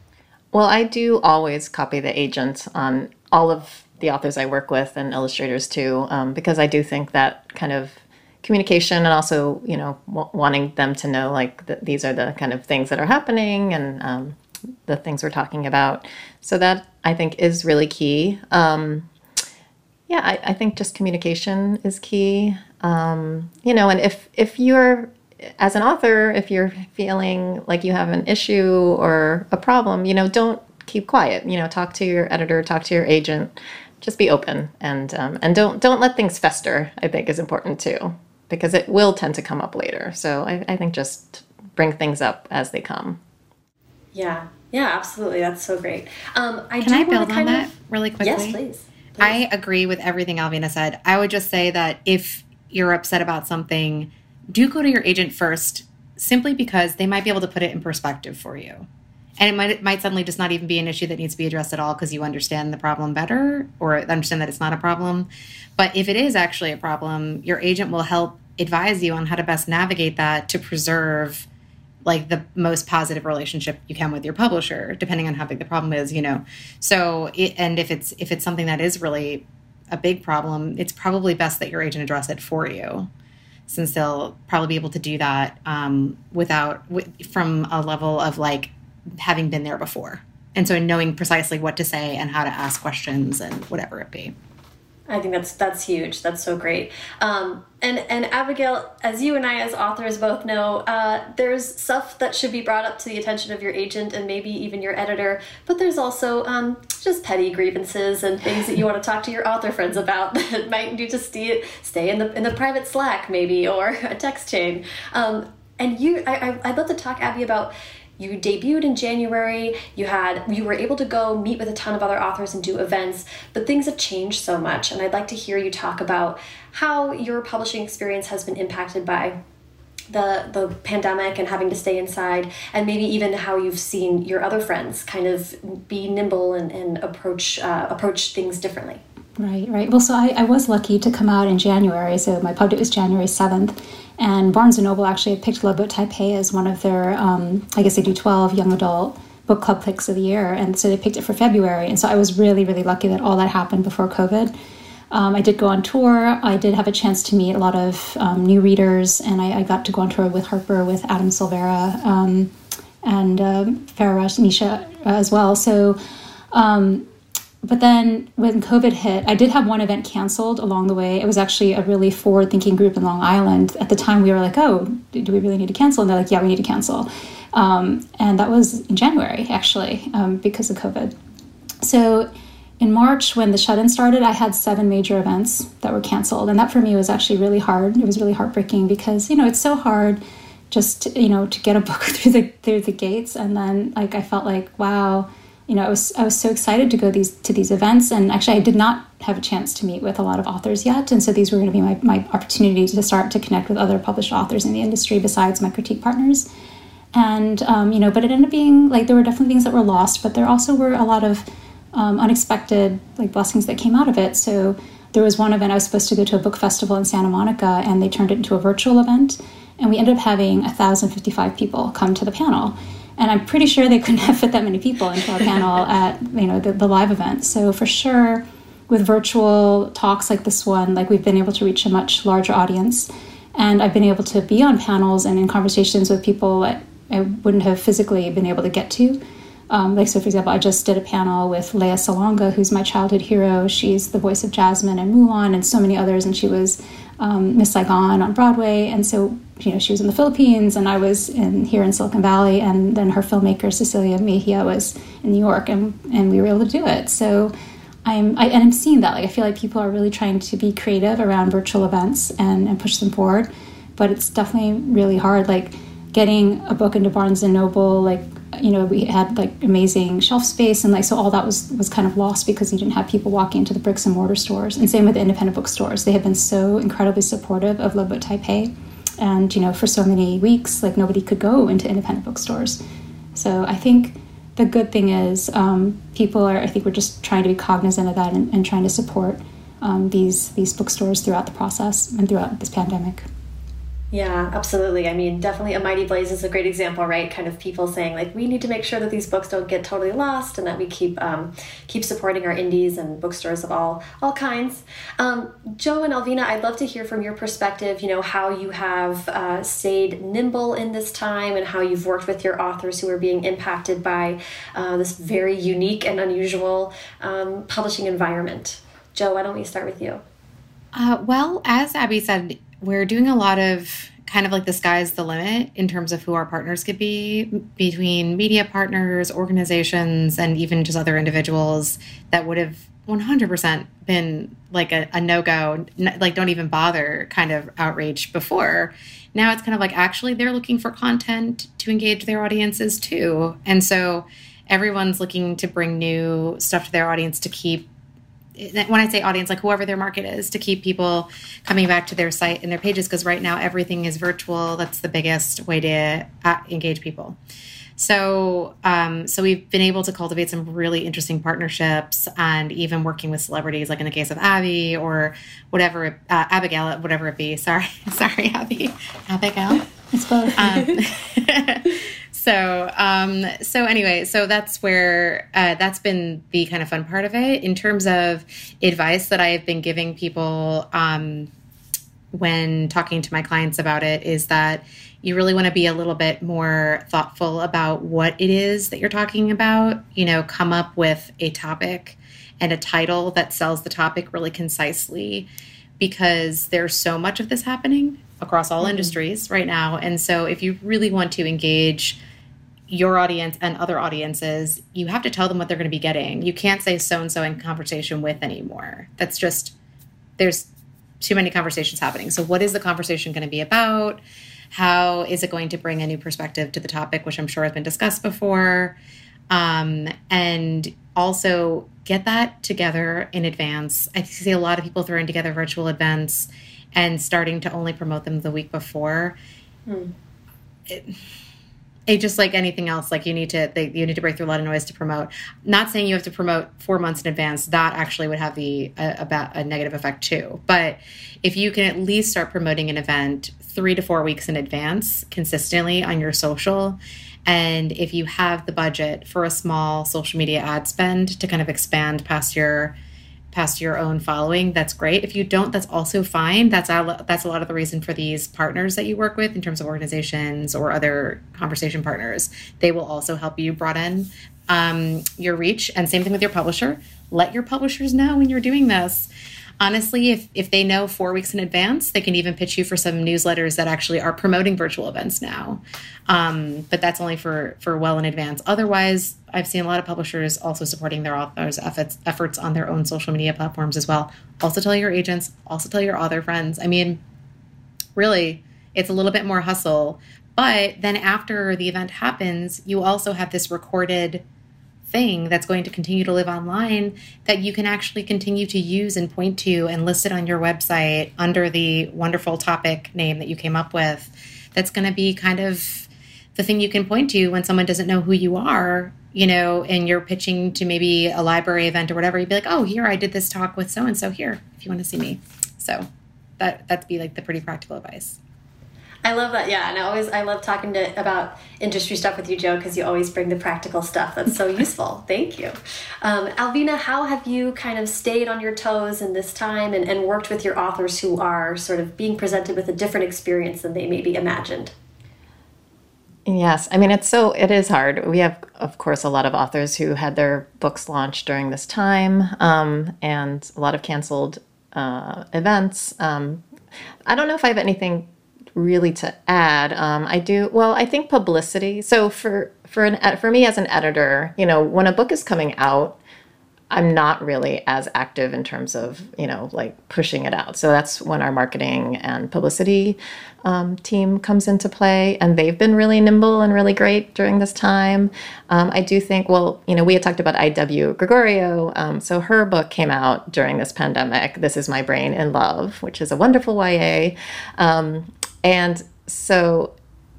Well, I do always copy the agent on all of the authors I work with and illustrators too, um, because I do think that kind of communication and also, you know, w- wanting them to know like that these are the kind of things that are happening and um, the things we're talking about. So that I think is really key. Um, yeah, I, I, think just communication is key. Um, you know, and if if you're as an author, if you're feeling like you have an issue or a problem, you know, don't keep quiet. You know, talk to your editor, talk to your agent. Just be open and um, and don't don't let things fester. I think is important too because it will tend to come up later. So I, I think just bring things up as they come. Yeah, yeah, absolutely. That's so great. Um, I can I build on that of... really quickly? Yes, please. please. I agree with everything Alvina said. I would just say that if you're upset about something do go to your agent first simply because they might be able to put it in perspective for you. And it might it might suddenly just not even be an issue that needs to be addressed at all because you understand the problem better or understand that it's not a problem. But if it is actually a problem, your agent will help advise you on how to best navigate that to preserve like the most positive relationship you can with your publisher depending on how big the problem is you know? So it, and if it's if it's something that is really a big problem it's probably best that your agent address it for you since they'll probably be able to do that um, without from a level of like having been there before. And so knowing precisely what to say and how to ask questions and whatever it be I think that's that's huge. That's so great. Um, and and Abigail, as you and I, as authors, both know, uh, there's stuff that should be brought up to the attention of your agent and maybe even your editor. But there's also um, just petty grievances and things that you want to talk to your author friends about that might need to stay stay in the in the private Slack maybe or a text chain. Um, and you, I, I, I'd love to talk, Abby, about you debuted in January, you had you were able to go meet with a ton of other authors and do events, but things have changed so much and I'd like to hear you talk about how your publishing experience has been impacted by the the pandemic and having to stay inside and maybe even how you've seen your other friends kind of be nimble and, and approach uh, approach things differently. Right, right. Well, so I, I was lucky to come out in January. So my pub date was January 7th. And Barnes & Noble actually picked Loveboat Taipei as one of their, um, I guess they do 12 young adult book club picks of the year. And so they picked it for February. And so I was really, really lucky that all that happened before COVID. Um, I did go on tour. I did have a chance to meet a lot of um, new readers. And I, I, got to go on tour with Harper, with Adam Silvera, um, and Farah Nisha as well. So um, but then when COVID hit, I did have one event canceled along the way. It was actually a really forward thinking group in Long Island. At the time, we were like, oh, do we really need to cancel? And they're like, yeah, we need to cancel. Um, and that was in January, actually, um, because of COVID. So in March, when the shut in started, I had seven major events that were canceled. And that for me was actually really hard. It was really heartbreaking because, you know, it's so hard just, you know, to get a book through the, through the gates. And then, like, I felt like, wow you know, I was I was so excited to go these to these events, and actually, I did not have a chance to meet with a lot of authors yet, and so these were going to be my my opportunities to start to connect with other published authors in the industry besides my critique partners, and um, you know, but it ended up being like there were definitely things that were lost, but there also were a lot of um, unexpected like blessings that came out of it. So there was one event I was supposed to go to a book festival in Santa Monica, and they turned it into a virtual event, and we ended up having 1,055 people come to the panel and I'm pretty sure they couldn't have fit that many people into a panel at you know the, the live event. So for sure, with virtual talks like this one, like we've been able to reach a much larger audience, and I've been able to be on panels and in conversations with people that I wouldn't have physically been able to get to. Um, like so, for example, I just did a panel with Lea Salonga, who's my childhood hero. She's the voice of Jasmine and Mulan and so many others, and she was um, Miss Saigon on Broadway. And so, you know, she was in the Philippines, and I was in here in Silicon Valley, and then her filmmaker Cecilia Mejia was in New York, and and we were able to do it. So. I'm I, and I'm seeing that like I feel like people are really trying to be creative around virtual events and, and push them forward, but it's definitely really hard. Like getting a book into Barnes and Noble, like you know we had like amazing shelf space and like so all that was was kind of lost because you didn't have people walking into the bricks and mortar stores. And same with the independent bookstores. They have been so incredibly supportive of Loveboat Taipei. And you know for so many weeks like nobody could go into independent bookstores. So I think the good thing is um, people are I think we're just trying to be cognizant of that and, and trying to support um, these these bookstores throughout the process and throughout this pandemic. Yeah, absolutely. I mean, definitely a Mighty Blaze is a great example, right? Kind of people saying like, we need to make sure that these books don't get totally lost, and that we keep um, keep supporting our indies and bookstores of all all kinds. Um, Jo and Alvina, I'd love to hear from your perspective. You know how you have uh, stayed nimble in this time, and how you've worked with your authors who are being impacted by uh, this very unique and unusual um, publishing environment. Jo, why don't we start with you? Uh, well, as Abby said, we're doing a lot of kind of like the sky's the limit in terms of who our partners could be between media partners, organizations, and even just other individuals that would have 100% been like a, a no go, like don't even bother kind of outrage before. Now it's kind of like actually they're looking for content to engage their audiences too. And so everyone's looking to bring new stuff to their audience to keep when I say audience, like whoever their market is, to keep people coming back to their site and their pages, because right now everything is virtual. That's the biggest way to uh, engage people. So, um, so we've been able to cultivate some really interesting partnerships, and even working with celebrities, like in the case of Abby or whatever, uh, Abigail, whatever it be. Sorry, sorry, Abby, Abigail. It's both. Um, so um, so anyway so that's where uh, that's been the kind of fun part of it. In terms of advice that i've been giving people um, when talking to my clients about it is that you really want to be a little bit more thoughtful about what it is that you're talking about. You know come up with a topic and a title that sells the topic really concisely because there's so much of this happening across all mm-hmm. industries right now. And so if you really want to engage your audience and other audiences, you have to tell them what they're going to be getting. You can't say so and so in conversation with anymore. That's just, there's too many conversations happening. So, what is the conversation going to be about? How is it going to bring a new perspective to the topic, which I'm sure has been discussed before? Um, and also get that together in advance. I see a lot of people throwing together virtual events and starting to only promote them the week before. Hmm. It, it just like anything else like you need to they, you need to break through a lot of noise to promote. Not saying you have to promote four months in advance that actually would have the a, a, a negative effect too. But if you can at least start promoting an event three to four weeks in advance consistently on your social and if you have the budget for a small social media ad spend to kind of expand past your past your own following, that's great. If you don't, that's also fine. That's a, that's a lot of the reason for these partners that you work with in terms of organizations or other conversation partners. They will also help you broaden um, your reach. And same thing with your publisher. Let your publishers know when you're doing this honestly, if, if they know four weeks in advance, they can even pitch you for some newsletters that actually are promoting virtual events now. Um, but that's only for, for well in advance. Otherwise, I've seen a lot of publishers also supporting their authors' efforts, efforts on their own social media platforms as well. Also, tell your agents, also tell your author friends. I mean, really, it's a little bit more hustle. But then after the event happens, you also have this recorded thing that's going to continue to live online that you can actually continue to use and point to and list it on your website under the wonderful topic name that you came up with. That's going to be kind of the thing you can point to when someone doesn't know who you are, you know, and you're pitching to maybe a library event or whatever. You'd be like, oh, here, I did this talk with so and so here if you want to see me. So that, that'd be like the pretty practical advice. I love that. Yeah, and I always I love talking to about industry stuff with you, Jo, because you always bring the practical stuff. That's so useful. Thank you, um, Alvina. How have you kind of stayed on your toes in this time and, and worked with your authors who are sort of being presented with a different experience than they maybe imagined? Yes, I mean it's so it is hard. We have, of course, a lot of authors who had their books launched during this time, um, and a lot of canceled uh, events. Um, I don't know if I have anything really to add. Um, I do well. I think publicity. So for for an for me as an editor, you know, when a book is coming out, I'm not really as active in terms of you know like pushing it out. So that's when our marketing and publicity um, team comes into play, and they've been really nimble and really great during this time. Um, I do think, well, you know, we had talked about I.W. Gregorio, um, so her book came out during this pandemic. This is my brain in love, which is a wonderful YA. And so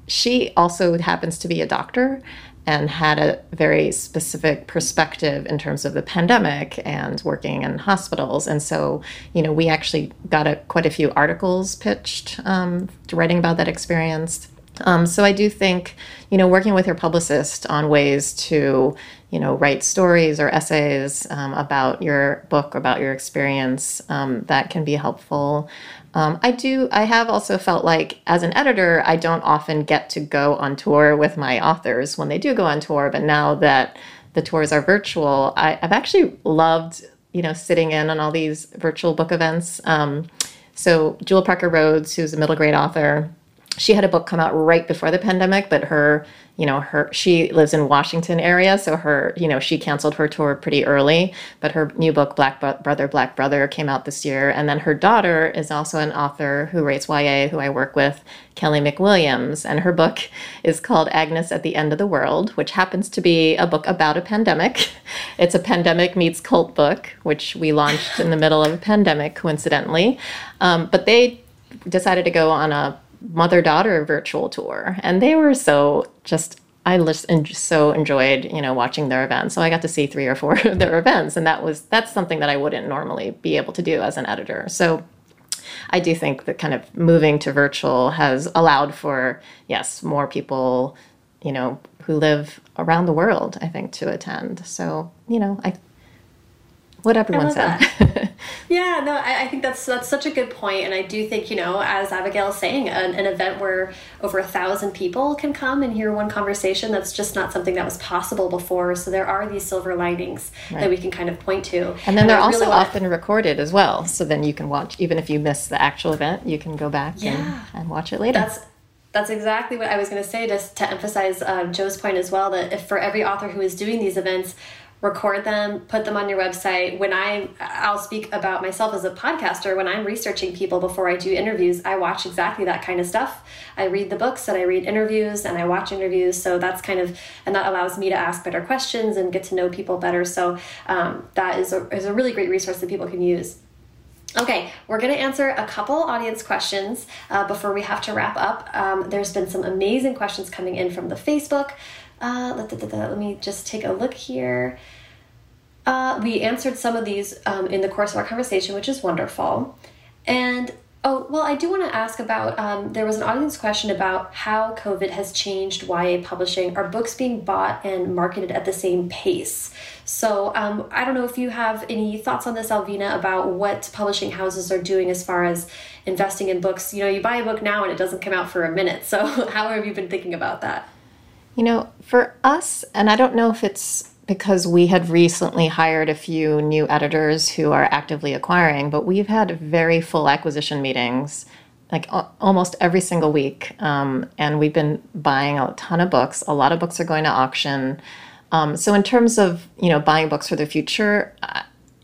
she also happens to be a doctor and had a very specific perspective in terms of the pandemic and working in hospitals. And so, you know, we actually got a, quite a few articles pitched um, writing about that experience. Um, so I do think, you know, working with your publicist on ways to, you know, write stories or essays um, about your book, about your experience, um, that can be helpful. Um, I do, I have also felt like as an editor, I don't often get to go on tour with my authors when they do go on tour. But now that the tours are virtual, I, have actually loved, you know, sitting in on all these virtual book events. Um, so Jewell Parker Rhodes, who's a middle grade author, she had a book come out right before the pandemic, but her you know her she lives in washington area so her you know she canceled her tour pretty early but her new book black brother black brother came out this year. And then her daughter is also an author who writes ya who i work with kelly mcwilliams. And her book is called agnes at the end of the world which happens to be a book about a pandemic. It's a pandemic meets cult book which we launched in the middle of a pandemic coincidentally. Um, but they decided to go on a mother daughter virtual tour, and they were so just. I just so enjoyed, you know, watching their events. So I got to see three or four of their events, and that was that's something that I wouldn't normally be able to do as an editor. So I do think that kind of moving to virtual has allowed for yes more people, you know, who live around the world. I think to attend. So you know, I what everyone said. yeah, no, I, I, think that's that's such a good point, and I do think you know, as Abigail is saying, an, an event where over a thousand people can come and hear one conversation that's just not something that was possible before. So there are these silver linings right. that we can kind of point to, and then and they're also often recorded as well. So then you can watch, even if you miss the actual event, you can go back yeah. and, and watch it later. That's that's exactly what I was going to say, just to emphasize uh, Jo's point as well. That if for every author who is doing these events, record them, put them on your website. When I, I'll speak about myself as a podcaster, when I'm researching people before I do interviews, I watch exactly that kind of stuff. I read the books and I read interviews and I watch interviews. So that's kind of, and that allows me to ask better questions and get to know people better. So um, that is a, is a really great resource that people can use. Okay, we're going to answer a couple audience questions uh, before we have to wrap up. Um, there's been some amazing questions coming in from the Facebook. Uh, let, let, let, me just take a look here. Uh, we answered some of these um, in the course of our conversation, which is wonderful. And oh, well, I do want to ask about um, there was an audience question about how COVID has changed YA publishing. Are books being bought and marketed at the same pace? So um, I don't know if you have any thoughts on this, Alvina, about what publishing houses are doing as far as investing in books. You know, you buy a book now and it doesn't come out for a minute. So how have you been thinking about that? You know, for us, and I don't know if it's because we had recently hired a few new editors who are actively acquiring, but we've had very full acquisition meetings like almost every single week. Um, and we've been buying a ton of books. A lot of books are going to auction. Um, so in terms of you know buying books for the future, uh,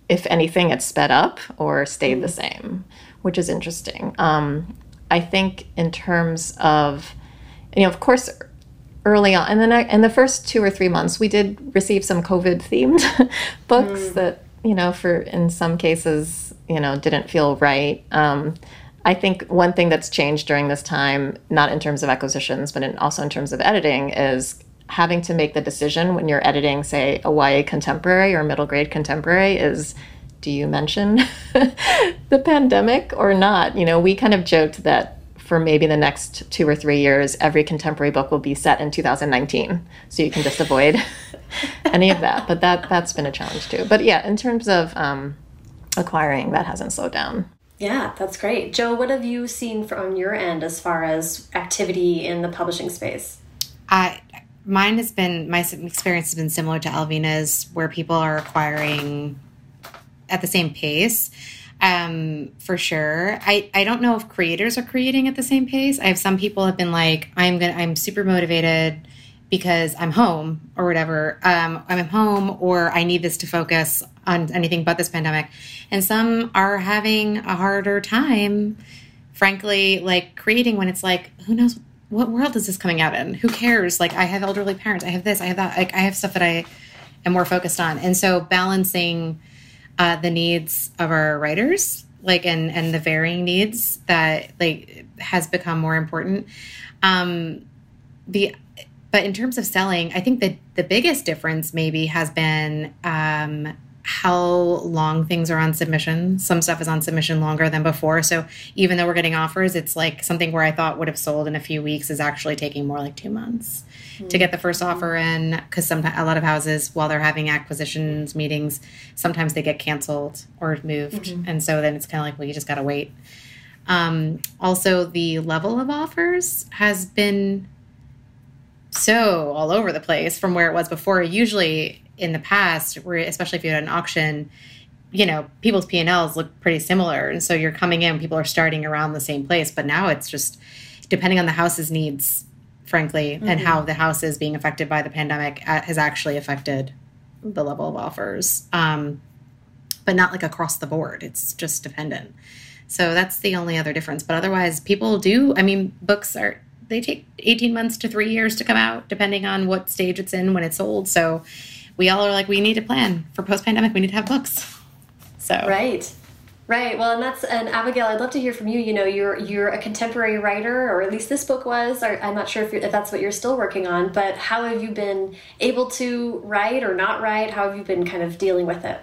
if anything, it's sped up or stayed mm. the same, which is interesting. Um, I think in terms of you know, of course, early on, and then I, in the first two or three months, we did receive some COVID themed books mm. that you know, for in some cases, you know, didn't feel right. Um, I think one thing that's changed during this time, not in terms of acquisitions, but in, also in terms of editing, is having to make the decision when you're editing, say, a YA contemporary or middle grade contemporary is do you mention the pandemic or not? You know, we kind of joked that for maybe the next two or three years, every contemporary book will be set in 2019. So you can just avoid any of that. But that, that's been a challenge too. But yeah, in terms of um, acquiring, that hasn't slowed down. Yeah, that's great. Jo, what have you seen from your end as far as activity in the publishing space? I mine has been my experience has been similar to Alvina's, where people are acquiring at the same pace. Um, for sure. I, I don't know if creators are creating at the same pace. I have some people have been like, I'm gonna I'm super motivated because I'm home or whatever. Um, I'm home or I need this to focus on anything but this pandemic. And some are having a harder time, frankly, like creating when it's like, who knows what world is this coming out in? Who cares? Like I have elderly parents, I have this, I have that. Like I have stuff that I am more focused on. And so balancing uh, the needs of our writers, like and and the varying needs that like has become more important. Um, the but in terms of selling, I think that the biggest difference maybe has been um, how long things are on submission. Some stuff is on submission longer than before. So even though we're getting offers, it's like something where I thought would have sold in a few weeks is actually taking more like two months mm-hmm. to get the first offer in. Because sometimes a lot of houses, while they're having acquisitions meetings, sometimes they get canceled or moved, mm-hmm. and so then it's kind of like, well, you just got to wait. Um, also, the level of offers has been so all over the place from where it was before. Usually in the past, especially if you had an auction, you know, people's P and Ls look pretty similar, and so you're coming in, people are starting around the same place. But now it's just depending on the house's needs, frankly, mm-hmm. and how the house is being affected by the pandemic uh, has actually affected the level of offers, um, but not like across the board. It's just dependent. So that's the only other difference. But otherwise, people do. I mean, books are they take 18 months to three years to come out, depending on what stage it's in when it's sold. So we all are like, we need to plan for post pandemic. We need to have books. So right. Right. Well, and that's and Abigail. I'd love to hear from you. You know, you're you're a contemporary writer, or at least this book was. Or I'm not sure if, if that's what you're still working on. But how have you been able to write or not write? How have you been kind of dealing with it?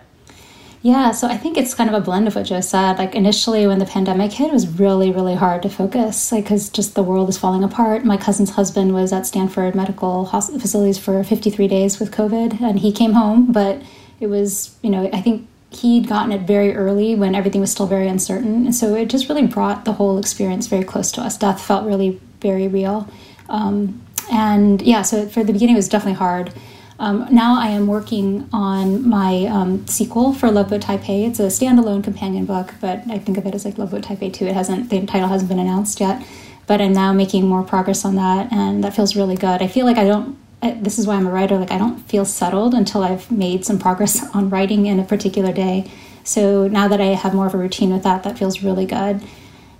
Yeah, so I think it's kind of a blend of what Jo said. Like initially, when the pandemic hit, it was really, really hard to focus, like because just the world is falling apart. My cousin's husband was at Stanford Medical Facilities for 53 days with COVID, and he came home, but it was, you know, I think he'd gotten it very early when everything was still very uncertain, and so it just really brought the whole experience very close to us. Death felt really very real, um, and yeah, so for the beginning, it was definitely hard. Um, now I am working on my um, sequel for Loveboat Taipei. It's a standalone companion book, but I think of it as like Loveboat Taipei 2. It hasn't, the title hasn't been announced yet, but I'm now making more progress on that, and that feels really good. I feel like I don't, this is why I'm a writer, like I don't feel settled until I've made some progress on writing in a particular day. So now that I have more of a routine with that, that feels really good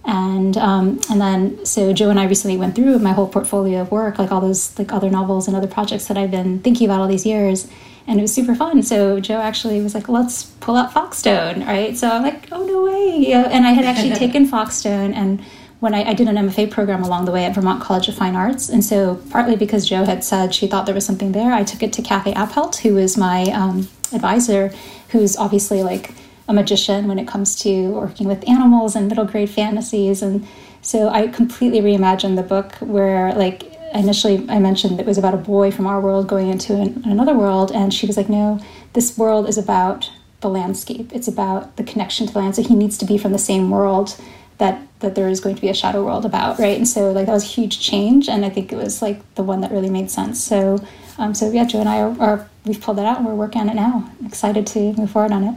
and um, and then so Jo and I recently went through my whole portfolio of work, like all those like other novels and other projects that I've been thinking about all these years, and it was super fun. So Jo actually was like, "Let's pull out Foxstone," right? So I'm like, "Oh no way!" Yeah. And I had actually taken Foxstone and when I, I, did an MFA program along the way at Vermont College of Fine Arts. And so, partly because Jo had said she thought there was something there, I took it to Kathy Appelt, who is my um, advisor, who's obviously like a magician when it comes to working with animals and middle grade fantasies. And so I completely reimagined the book where, like, initially I mentioned it was about a boy from our world going into an, another world. And she was like, no, this world is about the landscape, it's about the connection to the land. So he needs to be from the same world that that there is going to be a shadow world about right and so like that was a huge change and i think it was like the one that really made sense so um, so yeah Jo and i are, are we've pulled that out and we're working on it now excited to move forward on it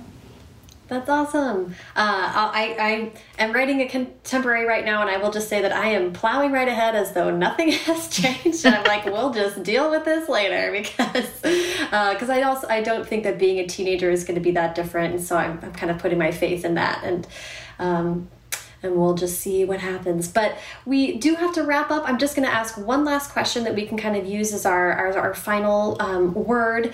that's awesome. Uh, I, I am writing a contemporary right now, and I will just say that I am plowing right ahead as though nothing has changed. and I'm like, we'll just deal with this later because because uh, I also I don't think that being a teenager is going to be that different, and so I'm, I'm kind of putting my faith in that. And um, and we'll just see what happens. But we do have to wrap up. I'm just going to ask one last question that we can kind of use as our, our, our final um, word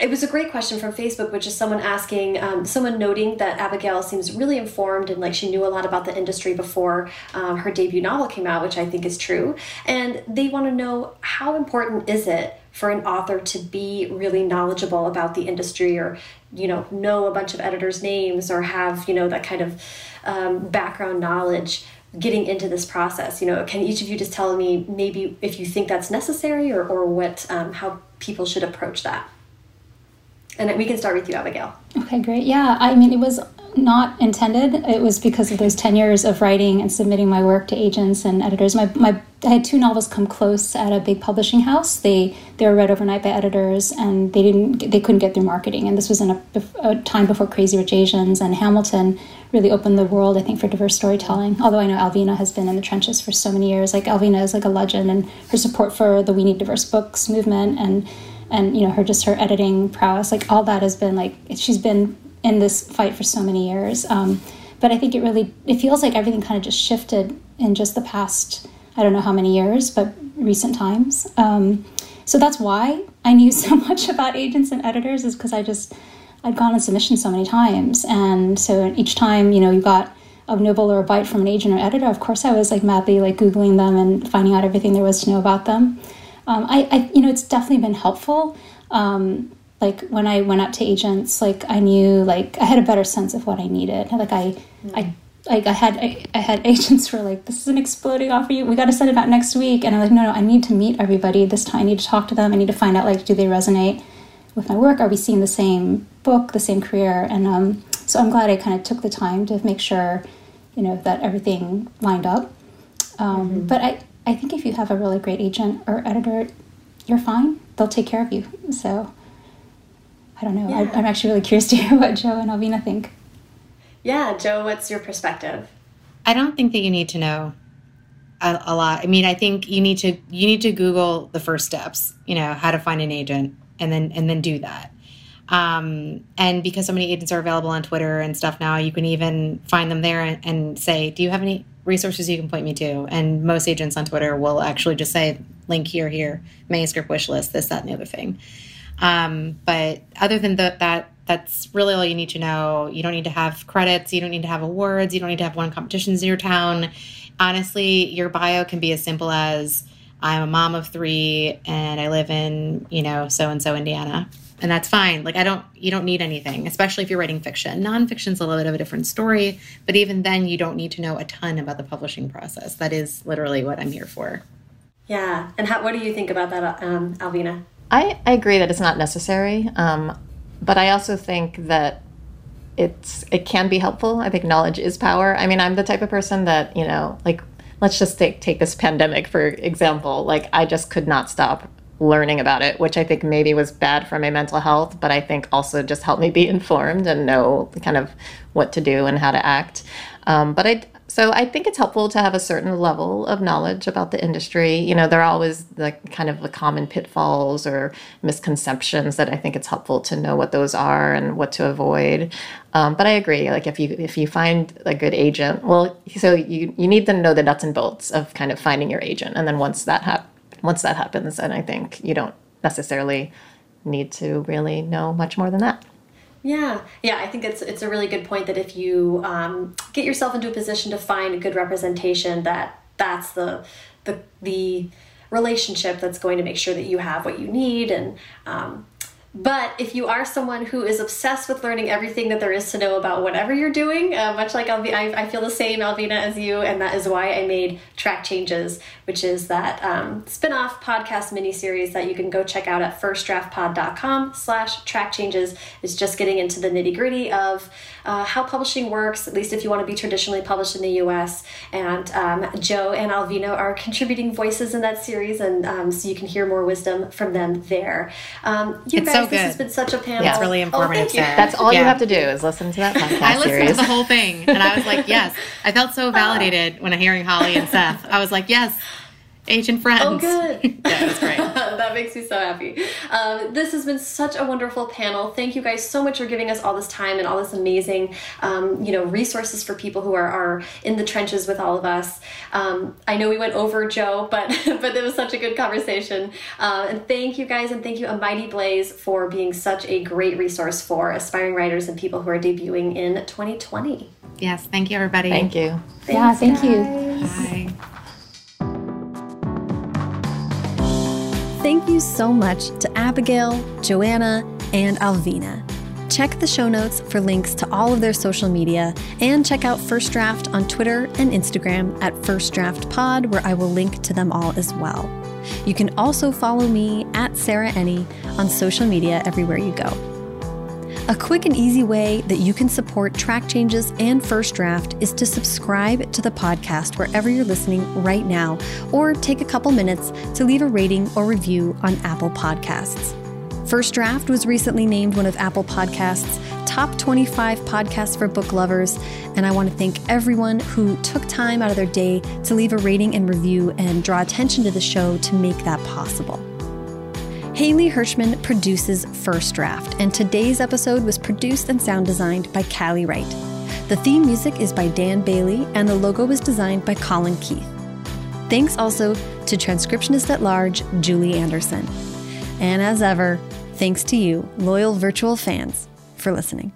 it was a great question from Facebook, which is someone asking, um, someone noting that Abigail seems really informed and like she knew a lot about the industry before um, her debut novel came out, which I think is true. And they want to know how important is it for an author to be really knowledgeable about the industry or, you know, know a bunch of editors' names or have, you know, that kind of um, background knowledge getting into this process you know can each of you just tell me maybe if you think that's necessary or, or what um, how people should approach that and we can start with you, Abigail. Okay, great. Yeah, I mean, it was not intended. It was because of those 10 years of writing and submitting my work to agents and editors. My, my, I had two novels come close at a big publishing house. They, they were read overnight by editors and they didn't, they couldn't get through marketing. And this was in a, a time before Crazy Rich Asians and Hamilton really opened the world, I think, for diverse storytelling. Although I know Alvina has been in the trenches for so many years. Like Alvina is like a legend and her support for the We Need Diverse Books movement and and you know her just her editing prowess like all that has been like she's been in this fight for so many years. Um, but i think it really it feels like everything kind of just shifted in just the past i don't know how many years but recent times. Um, so that's why i knew so much about agents and editors is because i just i'd gone on submission so many times. And so each time you know you got a nibble or a bite from an agent or editor of course i was like madly like googling them and finding out everything there was to know about them. Um, I, I, you know, it's definitely been helpful. Um, like when I went out to agents, like I knew, like I had a better sense of what I needed. Like I, mm-hmm. I, like I had, I, I, had agents who were like, "This is an exploding offer. You, we got to send it out next week." And I'm like, "No, no, I need to meet everybody this time. I need to talk to them. I need to find out, like, do they resonate with my work? Are we seeing the same book, the same career?" And um, so I'm glad I kind of took the time to make sure, you know, that everything lined up. Um, mm-hmm. But I, I think if you have a really great agent or editor, you're fine. They'll take care of you. So I don't know. Yeah. I, am actually really curious to hear what Jo and Alvina think. Yeah, Jo, what's your perspective? I don't think that you need to know a, a, lot. I mean, I think you need to you need to Google the first steps. You know, how to find an agent, and then and then do that. Um, and because so many agents are available on Twitter and stuff now, you can even find them there and, and say, "Do you have any resources you can point me to. And most agents on Twitter will actually just say, link here, here, manuscript wish list, this, that, and the other thing. Um, but other than the, that, that's really all you need to know. You don't need to have credits. You don't need to have awards. You don't need to have won competitions in your town. Honestly, your bio can be as simple as I'm a mom of three and I live in, you know, so and so Indiana and that's fine. Like I don't, you don't need anything, especially if you're writing fiction. Nonfiction's a little bit of a different story, but even then, you don't need to know a ton about the publishing process. That is literally what I'm here for. Yeah, and how, what do you think about that, um, Alvina? I, I agree that it's not necessary, um, but I also think that it's it can be helpful. I think knowledge is power. I mean, I'm the type of person that you know, like let's just take take this pandemic for example. Like I just could not stop learning about it, which I think maybe was bad for my mental health, but I think also just helped me be informed and know kind of what to do and how to act. Um, but I, so I think it's helpful to have a certain level of knowledge about the industry. You know, there are always the kind of the common pitfalls or misconceptions that I think it's helpful to know what those are and what to avoid. Um, but I agree. Like if you if you find a good agent, well, so you you need to know the nuts and bolts of kind of finding your agent, and then once that happens once that happens, and I think you don't necessarily need to really know much more than that. Yeah, yeah, I think it's it's a really good point that if you um, get yourself into a position to find a good representation, that that's the the the relationship that's going to make sure that you have what you need and um, but if you are someone who is obsessed with learning everything that there is to know about whatever you're doing, uh, much like Alvi I, I, feel the same, Alvina, as you, and that is why I made Track Changes, which is that um, spin-off podcast mini-series that you can go check out at firstdraftpod.com slash track changes is just getting into the nitty-gritty of uh, how publishing works, at least if you want to be traditionally published in the U.S. And um, Jo and Alvina are contributing voices in that series, and um, so you can hear more wisdom from them there. Um, you it's guys, so good. this has been such a panel. Yeah, it's really oh, informative. Oh, That's all yeah. you have to do is listen to that podcast I listened series. to the whole thing, and I was like, yes. I felt so validated when I hearing Holly and Seth. I was like, yes Agent Friends. Oh, good. yeah, that's great. that makes me so happy. Um, this has been such a wonderful panel. Thank you guys so much for giving us all this time and all this amazing, um, you know, resources for people who are, are in the trenches with all of us. Um, I know we went over, Jo, but but it was such a good conversation. Uh, and thank you guys, and thank you, A Mighty Blaze, for being such a great resource for aspiring writers and people who are debuting in 2020. Yes, thank you, everybody. Thank you. Thanks, yeah, thank guys. you. Bye. Thank you so much to Abigail, Joanna, and Alvina. Check the show notes for links to all of their social media and check out First Draft on Twitter and Instagram at First Draft Pod, where I will link to them all as well. You can also follow me at Sarah Enni on social media everywhere you go. A quick and easy way that you can support track changes and First Draft is to subscribe to the podcast wherever you're listening right now, or take a couple minutes to leave a rating or review on Apple Podcasts. First Draft was recently named one of Apple Podcasts' top 25 podcasts for book lovers, and I want to thank everyone who took time out of their day to leave a rating and review and draw attention to the show to make that possible. Haley Hirschman produces First Draft, and today's episode was produced and sound designed by Callie Wright. The theme music is by Dan Bailey, and the logo was designed by Colin Keith. Thanks also to transcriptionist at large, Julie Anderson. And as ever, thanks to you, loyal virtual fans, for listening.